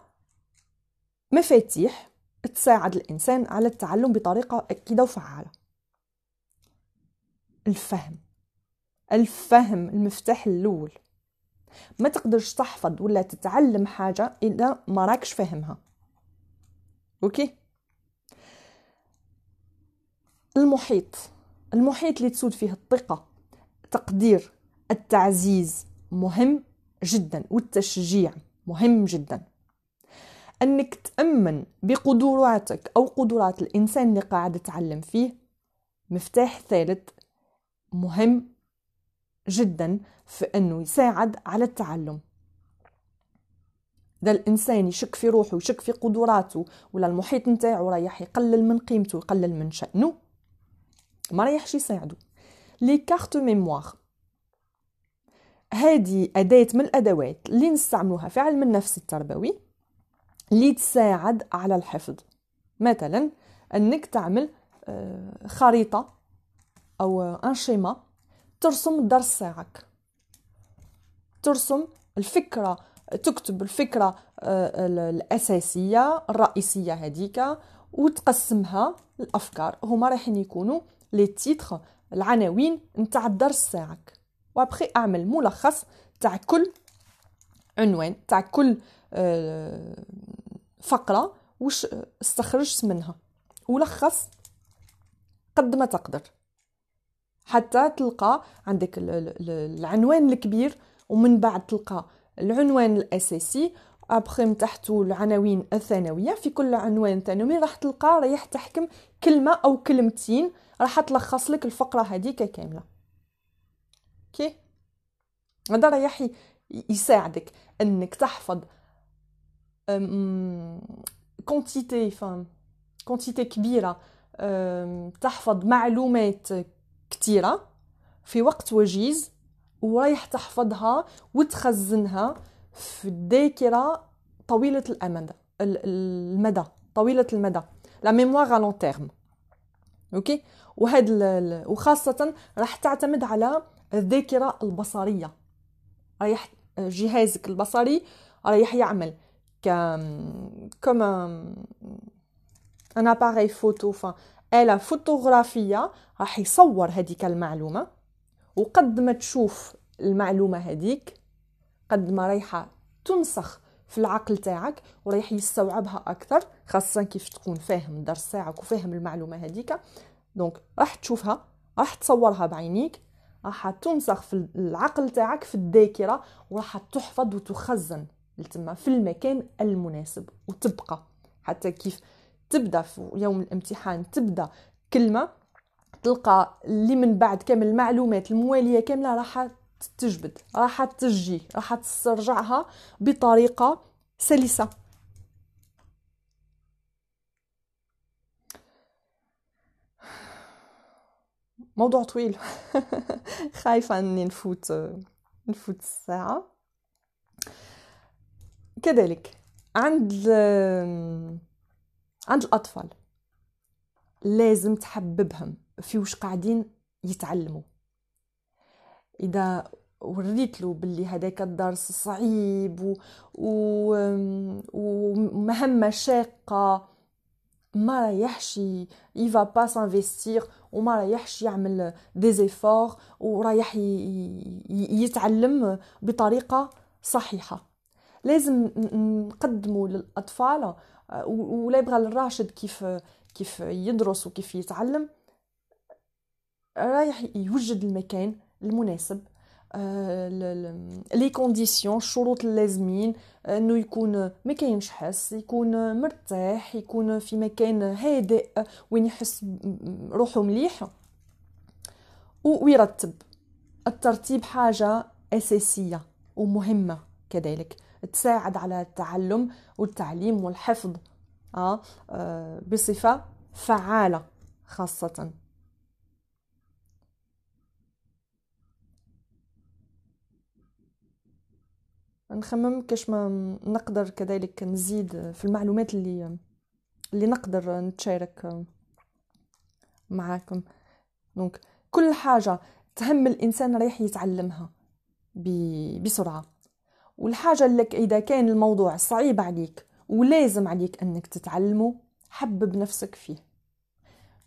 مفاتيح. تساعد الإنسان على التعلم بطريقة أكيدة وفعالة. الفهم. الفهم المفتاح الأول. ما تقدرش تحفظ ولا تتعلم حاجة اذا ما راكش فاهمها. أوكي؟ المحيط. المحيط اللي تسود فيه الثقة. تقدير. التعزيز. مهم جدا. والتشجيع. مهم جدا. أنك تأمن بقدراتك أو قدرات الإنسان اللي قاعد تتعلم فيه مفتاح ثالث مهم جدا في أنه يساعد على التعلم. إذا الإنسان يشك في روحه ويشك في قدراته ولا المحيط نتاعو رايح يقلل من قيمته ويقلل من شأنه ما رايحش يساعده. لي كارت ميموار. هذه أداة من الأدوات اللي نستعملوها في علم النفس التربوي. اللي تساعد على الحفظ. مثلا أنك تعمل آه، خريطة أو أن شيما ترسم الدرس تاعك ترسم الفكرة تكتب الفكرة آه، الأساسية الرئيسية هذيك وتقسمها الأفكار. هما رايحين يكونوا لي تيتر العناوين نتاع الدرس تاعك وأبخي أعمل ملخص تاع كل عنوان تاع كل فقرة وش استخرجت منها؟ ولخص قد ما تقدر. حتى تلقى عندك العنوان الكبير ومن بعد تلقى العنوان الأساسي. أبخي تحته العناوين الثانوية. في كل عنوان ثانوي راح تلقى رايح تحكم كلمة أو كلمتين. راح تلخص لك الفقرة هذيك كاملة. كي هذا رايح يساعدك إنك تحفظ quantité enfin quantité كبيره تحفظ معلومات كثيره في وقت وجيز ورايح تحفظها وتخزنها في الذاكرة طويلة الأمد المدى طويلة المدى la mémoire long terme OK وهاد وخاصة راح تعتمد على الذاكرة البصرية. رايح جهازك البصري رايح يعمل. ك comme un appareil photo ف آلة فوتوغرافية راح يصور هذيك المعلومة وقد ما تشوف المعلومة هذيك قد ما رايحة تنسخ في العقل تاعك ورايح يستوعبها أكثر خاصه كيف تكون فاهم الدرس تاعك وفاهم المعلومه هذيك دونك راح تشوفها راح تصورها بعينيك راح تنسخ في العقل تاعك في الذاكره وراح تحفظ وتخزن لتما في المكان المناسب وتبقى. حتى كيف تبدا في يوم الامتحان تبدا كلمة تلقى اللي من بعد كامل المعلومات الموالية كاملة راح تجبد راح تجي راح تسترجعها بطريقة سلسة. موضوع طويل. (laughs) خايفة أني نفوت نفوت الساعة. كذلك. عند عند الأطفال لازم تحببهم في وش قاعدين يتعلموا. إذا وريت له باللي هذاك الدرس صعيب و... و... ومهمة شاقة ما رايحش il va pas s'investir وما رايحش يعمل des efforts ورايح يتعلم بطريقة صحيحة. لازم نقدموا للأطفال ولا يبغى الراشد كيف كيف يدرس وكيف يتعلم. رايح يوجد المكان المناسب لي كونديسيون الشروط اللازمين إنه يكون ما كاينش حس يكون مرتاح يكون في مكان هادئ وين يحس روحه مليح. ويرتب الترتيب حاجة أساسية ومهمة كذلك. تساعد على التعلم والتعليم والحفظ آه بصفة فعالة خاصة. نخمم كاش ما نقدر كذلك نزيد في المعلومات اللي اللي نقدر نتشارك معاكم. donc كل حاجة تهم الإنسان رايح يتعلمها بسرعة. والحاجة لك إذا كان الموضوع صعيب عليك ولازم عليك أنك تتعلمه حبب نفسك فيه.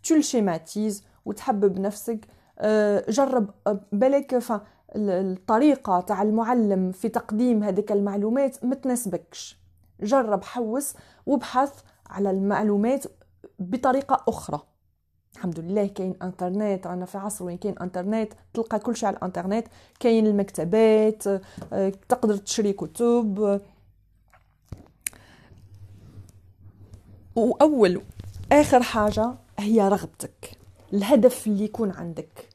tu le schématises وتحبب نفسك. آه، جرب آه، بالك الطريقة تاع المعلم في تقديم هذيك المعلومات ما تناسبكش. جرب حوس وابحث على المعلومات بطريقة أخرى. الحمد لله كاين انترنت رانا في عصر وين كاين انترنت تلقى كل شيء على الانترنت كاين المكتبات آه، تقدر تشري كتب. وأول آخر حاجة هي رغبتك الهدف اللي يكون عندك.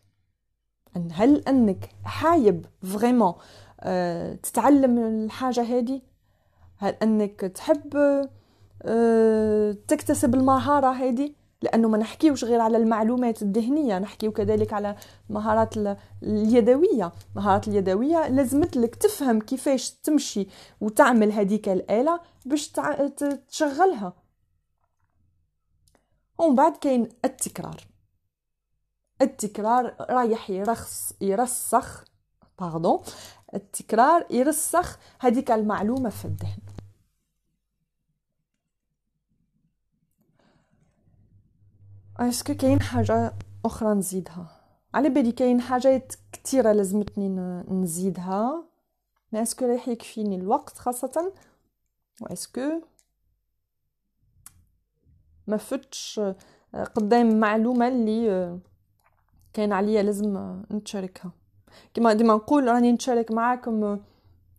أن هل أنك حايب vraiment أه تتعلم الحاجة هذه؟ هل أنك تحب أه تكتسب المهارة هذه؟ لأنه ما نحكيوش غير على المعلومات الذهنية نحكيو كذلك على المهارات اليدوية. المهارات اليدوية لازمت لك تفهم كيفاش تمشي وتعمل هذيك الآلة باش تشغلها. ومن بعد كاين التكرار. التكرار رايح يرخص يرسخ pardon التكرار يرسخ هذيك المعلومة في الذهن. est-ce que كاين حاجة أخرى نزيدها على بالي كاين حاجات كثيره لازمتني نزيدها mais est-ce que راح يكفيني الوقت خاصه و est-ce que ما فتش قدام معلومه اللي كان عليا لازم نتشاركها كما ديما نقول راني نتشارك معاكم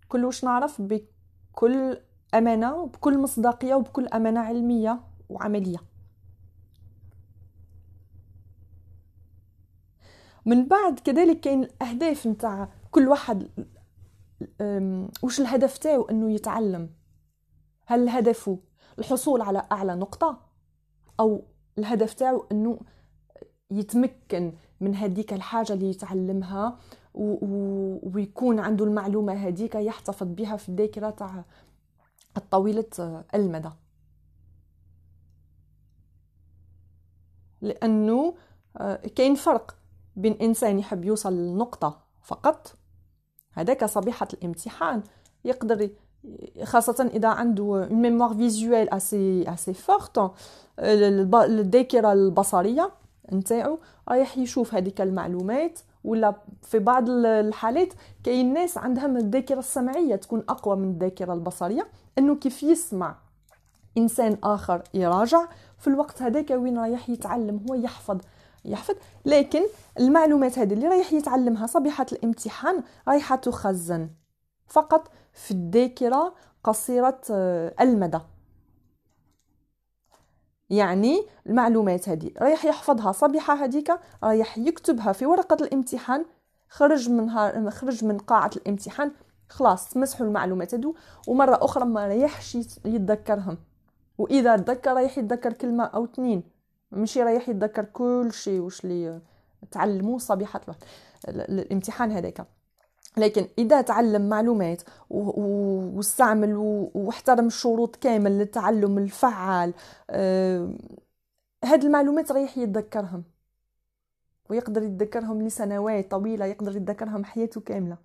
كل واش نعرف بكل امانه وبكل مصداقيه وبكل امانه علميه وعمليه من بعد كذلك كاين الأهداف نتاع كل واحد وش الهدف تاعو أنه يتعلم. هل هدفه الحصول على أعلى نقطة؟ أو الهدف تاعو أنه يتمكن من هذيك الحاجة اللي يتعلمها ويكون عنده المعلومة هذيك يحتفظ بها في الذاكرة تاع الطويلة المدى. لأنه آه، كاين فرق. بين إنسان يحب يوصل لنقطه فقط هذاك صبيحة الامتحان. يقدر خاصة إذا عنده mémoire visuelle assez assez forte الذاكرة البصرية نتاعو رايح يشوف هذيك المعلومات. ولا في بعض الحالات كاين ناس عندهم الذاكرة السمعية تكون أقوى من الذاكرة البصرية إنه كيف يسمع إنسان آخر يراجع. في الوقت هذاك وين رايح يتعلم هو يحفظ يحفظ. لكن المعلومات هذه اللي رايح يتعلمها صبيحة الامتحان رايحة تخزن فقط في الذاكرة قصيرة آه، المدى. يعني المعلومات هذه رايح يحفظها صبيحة هذيك رايح يكتبها في ورقة الامتحان خرج منها خرج من قاعة الامتحان خلاص تمسحوا المعلومات هذو ومرة أخرى ما رايحش يتذكرهم. وإذا تذكر رايح يتذكر كلمة أو اثنين ماشي رايح يتذكر كل شيء وش اللي تعلموه صبيحة الامتحان هذاك. لكن إذا تعلم معلومات واستعمل واحترم الشروط كامل للتعلم الفعال آه هاد المعلومات رايح يتذكرهم. ويقدر يتذكرهم لسنوات طويلة يقدر يتذكرهم حياته كاملة.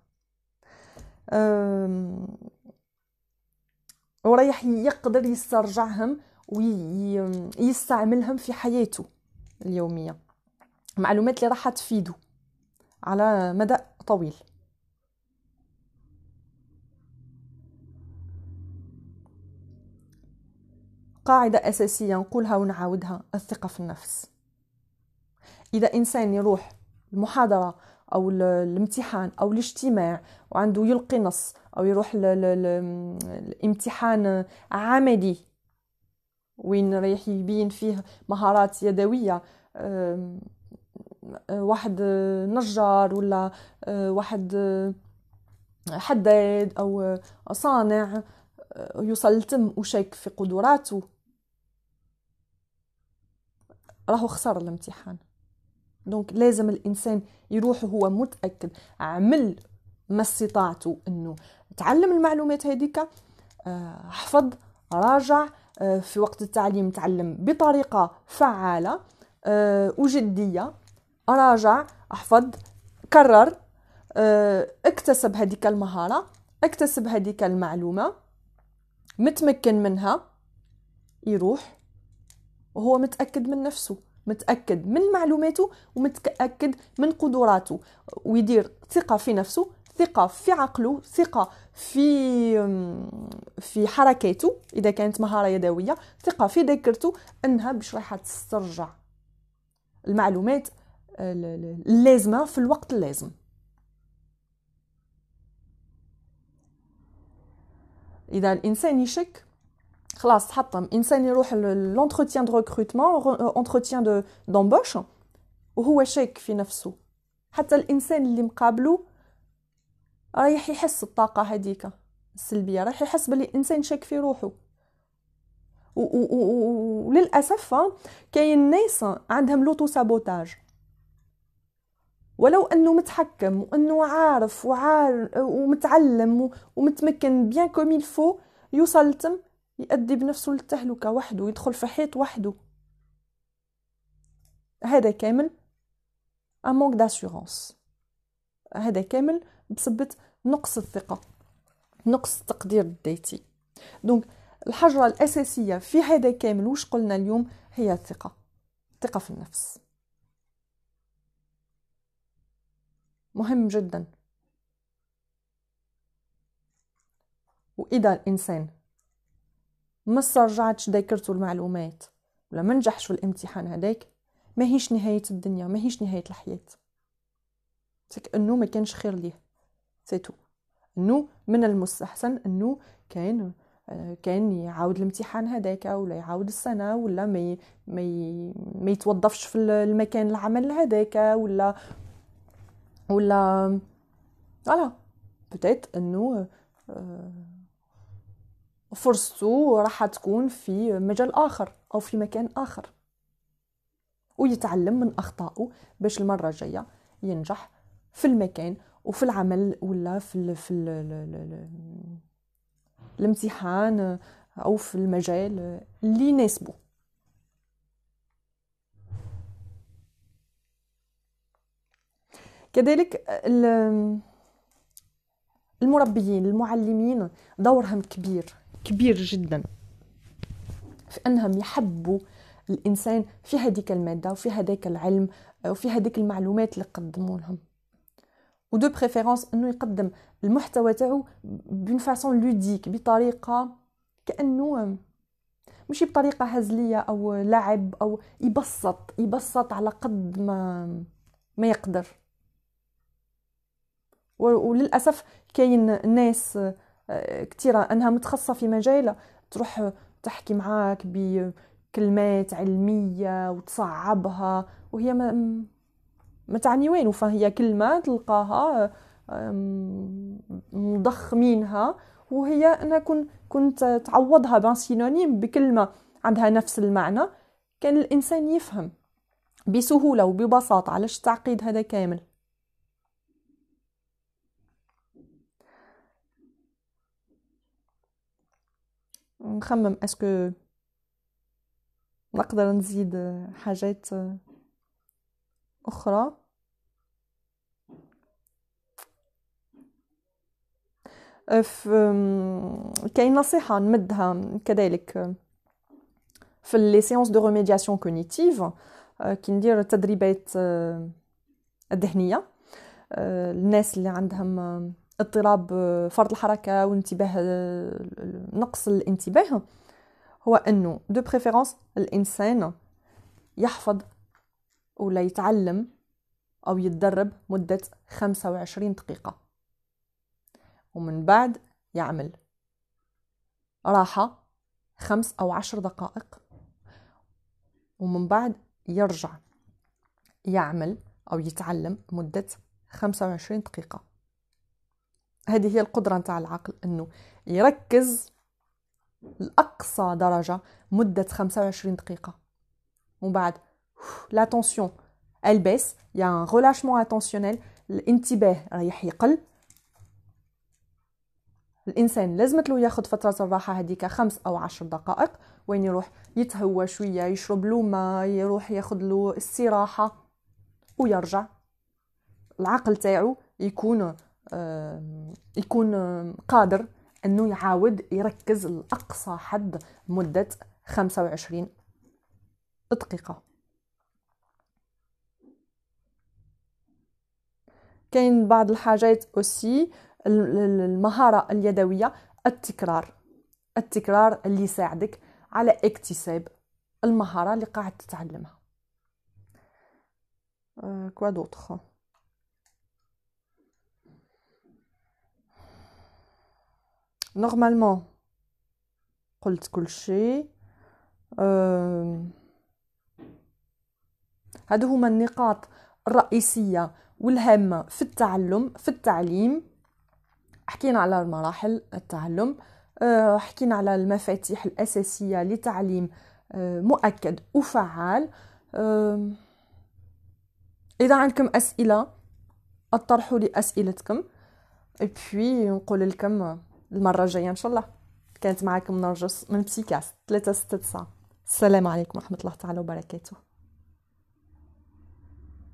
ورايح يقدر يسترجعهم ويستعملهم في حياته اليومية. معلومات اللي راح تفيده على مدى طويل. قاعدة أساسية نقولها ونعاودها الثقة في النفس. إذا إنسان يروح المحاضرة أو الامتحان أو الاجتماع وعنده يلقي نص أو يروح الامتحان عملي وين رايح يبين فيه مهارات يدوية؟ واحد نجار ولا واحد حداد أو صانع يوصل لتم وشك في قدراته. راهو خسر الامتحان. دونك لازم الإنسان يروح وهو متأكد عمل ما استطاعته إنه تعلم المعلومات هذيك آه، حفظ راجع آه، في وقت التعليم تعلم بطريقة فعالة آه، وجدية. راجع أحفظ كرر اكتسب هذيك المهارة اكتسب هذيك المعلومة متمكن منها يروح وهو متأكد من نفسه متأكد من معلوماته ومتأكد من قدراته ويدير ثقة في نفسه ثقة في عقله ثقة في في حركاته إذا كانت مهارة يدوية ثقة في ذاكرته أنها باش راح تسترجع المعلومات اللازمة في الوقت اللازم. إذا الإنسان يشك خلاص تحطم انسان يروح l'entretien de recrutement entretien de d'embauche وهو شاك في نفسه. حتى الإنسان اللي مقابله رايح يحس الطاقه هذيك السلبية رايح يحس باللي الانسان شاك في روحه وللأسف كاين ناس عندهم l'auto-sabotage. ولو أنه متحكم وأنه عارف وعار ومتعلم ومتمكن bien comme il faut يوصل تم يؤدي بنفسه للتهلكة وحده يدخل في حيط وحده هذا كامل. un manque هذا كامل. بسبة نقص الثقة نقص التقدير الذاتي donc الحجرة الأساسية في هذا كامل وش قلنا اليوم؟ هي الثقة الثقة في النفس. مهم جدا. وإذا الإنسان ما استرجعتش ذاكرته المعلومات ولا ما نجحش في الامتحان هذاك ما هيش نهاية الدنيا ما هيش نهاية الحياة. تك انه ما كانش خير ليه. سيتو انه من المستحسن انه كان كان يعاود الامتحان هذاك ولا يعاود السنة ولا ما ما ما يتوظفش في المكان العمل هذاك ولا ولا فوالا. بتيت انه آه، فرصته راح تكون في مجال آخر أو في مكان آخر. ويتعلم من أخطائه باش المرة الجاية ينجح في المكان وفي العمل ولا في ال في ال ال الامتحان أو في المجال اللي يناسبه. كذلك المربيين المعلمين دورهم كبير كبير جدا. في أنهم يحبوا الإنسان في هذيك المادة وفي هذاك العلم وفي هذيك المعلومات اللي قدموا لهم ودو بريفيرونس أنه يقدم المحتوى تاعو بون فاسون لوديك بطريقة كأنه ماشي بطريقة هزلية أو لعب أو يبسط يبسط على قد ما ما يقدر. وللأسف كاين ناس آه، كثيره أنها متخصصة في مجال تروح تحكي معاك بكلمات علمية وتصعبها وهي ما ما تعني وين؟ فهي كلمة تلقاها مضخمينها وهي أنا كنت كنت تعوضها ب un synonyme بكلمة عندها نفس المعنى. كان الإنسان يفهم بسهولة وببساطة علاش التعقيد هذا كامل. نخمم est-ce que نقدر نزيد حاجات أخرى. كاين نصيحة نمدها كذلك في les séances de remédiation cognitive كي ندير التدريبات الذهنية الناس اللي عندهم اضطراب فرط الحركة والانتباه نقص الانتباه هو إنه de préférence الإنسان يحفظ ولا يتعلم أو يتدرب مدة 25 دقيقة. ومن بعد يعمل راحة خمس أو عشر دقائق. ومن بعد يرجع يعمل أو يتعلم مدة خمسة وعشرين دقيقة. هذه هي القدرة نتاع العقل أنه يركز لأقصى درجة مدة خمسة وعشرين دقيقة. ومن بعد l'attention elle baisse y a un relâchement attentionnel الانتباه رايح يقل. الإنسان لازمت له ياخذ فترة الراحه هذيك خمس أو عشر دقائق وين يروح؟ يتهوى شوية يشرب له ماء يروح ياخذ له استراحة ويرجع. العقل تاعو يكون يكون قادر إنه يعاود يركز لأقصى حد مدة 25 دقيقة. كاين بعض الحاجات أوسي المهارة اليدوية التكرار. التكرار اللي يساعدك على اكتساب المهارة اللي قاعد تتعلمها. كوا دوطخ؟ نورمالمون قلت كل شيء. هادو هما النقاط الرئيسية والهامة في التعلم في التعليم. حكينا على المراحل التعلم. آه، حكينا على المفاتيح الأساسية لتعليم آه، مؤكد وفعال. إذا عندكم أسئلة اطرحوا لي أسئلتكم. بي نقول لكم المرة الجاية إن شاء الله. كانت معكم نرجس من بسيكاست 369 السلام عليكم ورحمة الله تعالى وبركاته.